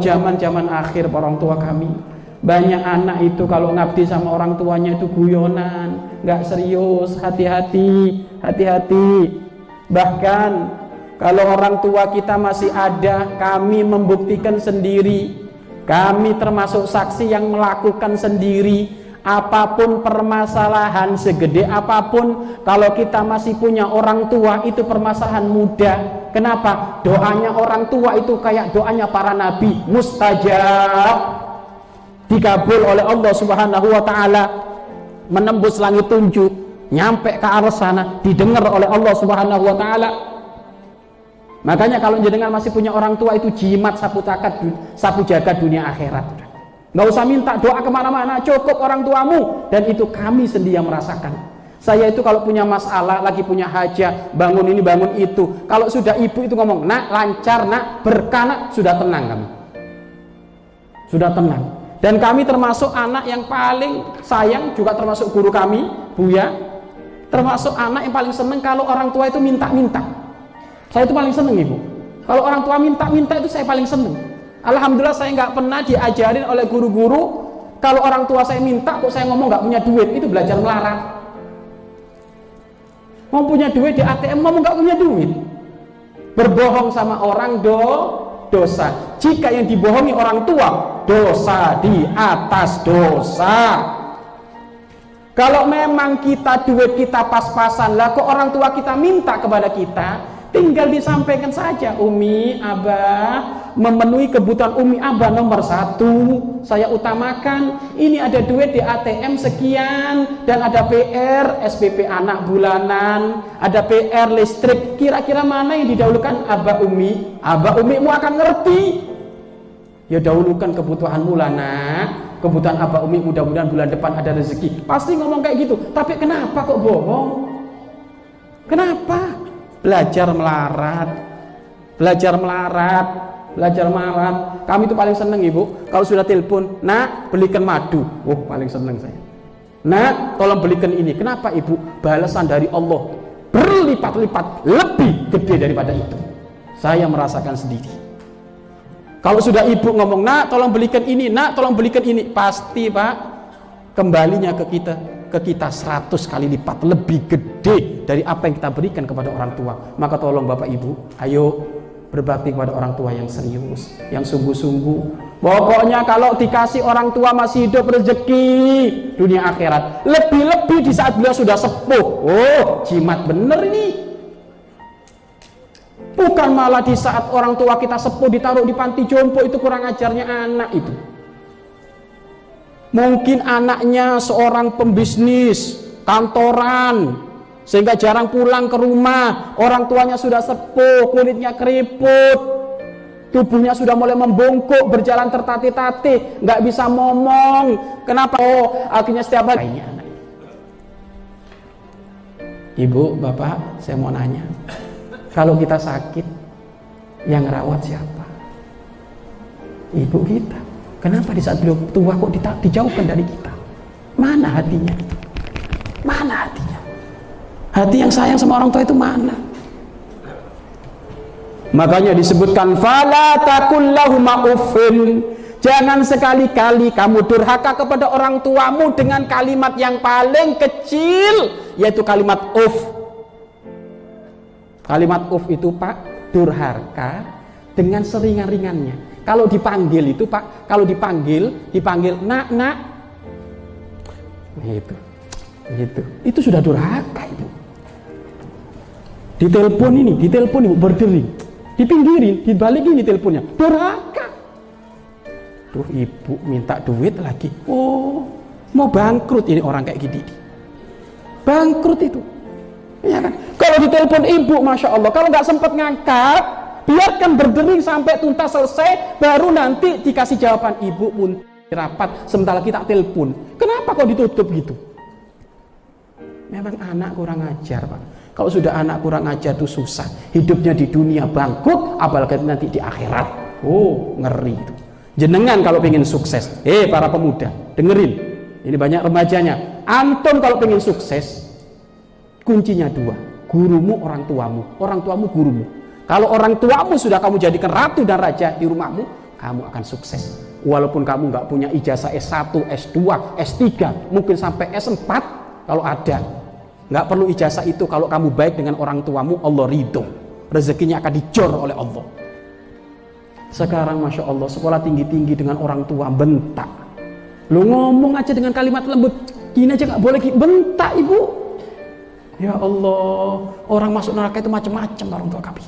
zaman-zaman akhir orang tua kami. Banyak anak itu kalau ngabdi sama orang tuanya itu guyonan nggak serius hati-hati hati-hati. Bahkan kalau orang tua kita masih ada kami membuktikan sendiri. Kami termasuk saksi yang melakukan sendiri. Apa pun permasalahan segede apa pun kalau kita masih punya orang tua itu permasalahan mudah kenapa? Doanya orang tua itu kayak doanya para nabi. Mustajab. Dikabul oleh Allah Subhanahu wa taala. Menembus langit tunjuk. Nyampe ke arah sana. Didengar oleh Allah Subhanahu wa taala. Makanya kalau jenengan masih punya orang tua itu jimat sapu takat sapu jaga dunia akhirat. Nggak usah minta doa ke mana-mana. Cukup orang tuamu. Dan itu kami sendiri yang merasakan saya itu kalau punya masalah lagi punya hajat bangun ini bangun itu. Kalau sudah ibu itu ngomong nak lancar nak berkah sudah tenang kami sudah tenang. Dan kami termasuk anak yang paling sayang juga termasuk guru kami Buya. Termasuk anak yang paling seneng kalau orang tua itu minta-minta. Saya itu paling seneng ibu. Kalau orang tua minta-minta itu saya paling seneng. Alhamdulillah saya nggak pernah diajarin oleh guru-guru kalau orang tua saya minta kok saya ngomong nggak punya duit. Itu belajar melarat mau punya duit di ATM ngomong nggak punya duit? Berbohong sama orang do dosa. Jika yang dibohongi orang tua dosa di atas dosa. Kalau memang kita duit kita pas-pasan lah kok orang tua kita minta kepada kita? Tinggal disampaikan saja Umi, Abah memenuhi kebutuhan Umi Abah nomor satu. Saya utamakan ini ada duit di ATM sekian dan ada PR SPP anak bulanan ada PR listrik. Kira-kira mana yang didahulukan? Abah Umi. Abah Umi mu akan ngerti. Ya dahulukan kebutuhanmu lah kebutuhan Abah Umi mudah-mudahan bulan depan ada rezeki. Pasti ngomong kayak gitu. Tapi kenapa kok bohong? Kenapa? Belajar melarat belajar melarat belajar melarat. Kami itu paling seneng ibu. Kalau sudah telepon nak belikan madu. Oh paling seneng saya. Nak tolong belikan ini. Kenapa ibu? Balasan dari Allah berlipat-lipat lebih gede daripada itu. Saya merasakan sendiri. Kalau sudah ibu ngomong nak tolong belikan ini nak tolong belikan ini pasti pak kembalinya ke kita ke kita 100 kali lipat lebih gede dari apa yang kita berikan kepada orang tua. Maka tolong Bapak Ibu ayo berbakti kepada orang tua yang serius yang sungguh-sungguh. Pokoknya kalau dikasih orang tua masih hidup rezeki dunia akhirat. Lebih-lebih di saat beliau sudah sepuh. Oh jimat bener ini. Bukan malah di saat orang tua kita sepuh ditaruh di panti jompo itu kurang ajarnya anak itu. Mungkin anaknya seorang pembisnis, kantoran, sehingga jarang pulang ke rumah. Orang tuanya sudah sepuh, kulitnya keriput, tubuhnya sudah mulai membungkuk, berjalan tertatih-tatih, nggak bisa ngomong. Kenapa? Oh, akhirnya setiap hari. Ibu, bapak, saya mau nanya, kalau kita sakit, yang rawat siapa? Ibu kita. Kenapa di saat beliau tua kok dijauhkan dari kita? Mana hatinya? Mana hatinya? Hati yang sayang sama orang tua itu mana? Makanya disebutkan fala takullahuma uffin. Jangan sekali-kali kamu durhaka kepada orang tuamu dengan kalimat yang paling kecil yaitu kalimat uff. Kalimat uff itu Pak durhaka dengan seringan-ringannya. Kalau dipanggil itu Pak, kalau dipanggil, dipanggil nak, nak. Gitu. Gitu. Itu sudah durhaka itu. Ditelepon ini, ditelepon ibu berdering. Dipinggirin, dibalik ini teleponnya. Durhaka. Tuh ibu minta duit lagi. Oh, mau bangkrut ini orang kayak gini. Bangkrut itu. Ya kan? Kalau ditelepon ibu, masya Allah, kalau nggak sempat ngangkat, biarkan berdering sampai tuntas selesai baru nanti dikasih jawaban ibu pun rapat sementara kita telepon kenapa kok ditutup gitu memang anak kurang ajar pak kalau sudah anak kurang ajar itu susah. Hidupnya di dunia bangkrut apalagi nanti di akhirat. Oh ngeri itu. Jenengan kalau pengen sukses. Eh para pemuda dengerin. Ini banyak remajanya. Antum kalau pengen sukses kuncinya dua. Gurumu orang tuamu. Orang tuamu gurumu. Kalau orang tuamu sudah kamu jadikan ratu dan raja di rumahmu, kamu akan sukses. Walaupun kamu nggak punya ijazah S1, S2, S3, mungkin sampai S4 kalau ada. Nggak perlu ijazah itu kalau kamu baik dengan orang tuamu, Allah ridho. Rezekinya akan dijor oleh Allah. Sekarang Masya Allah sekolah tinggi-tinggi dengan orang tua bentak. Lu ngomong aja dengan kalimat lembut. Gini aja nggak boleh bentak ibu. Ya Allah, orang masuk neraka itu macam-macam orang tua kami.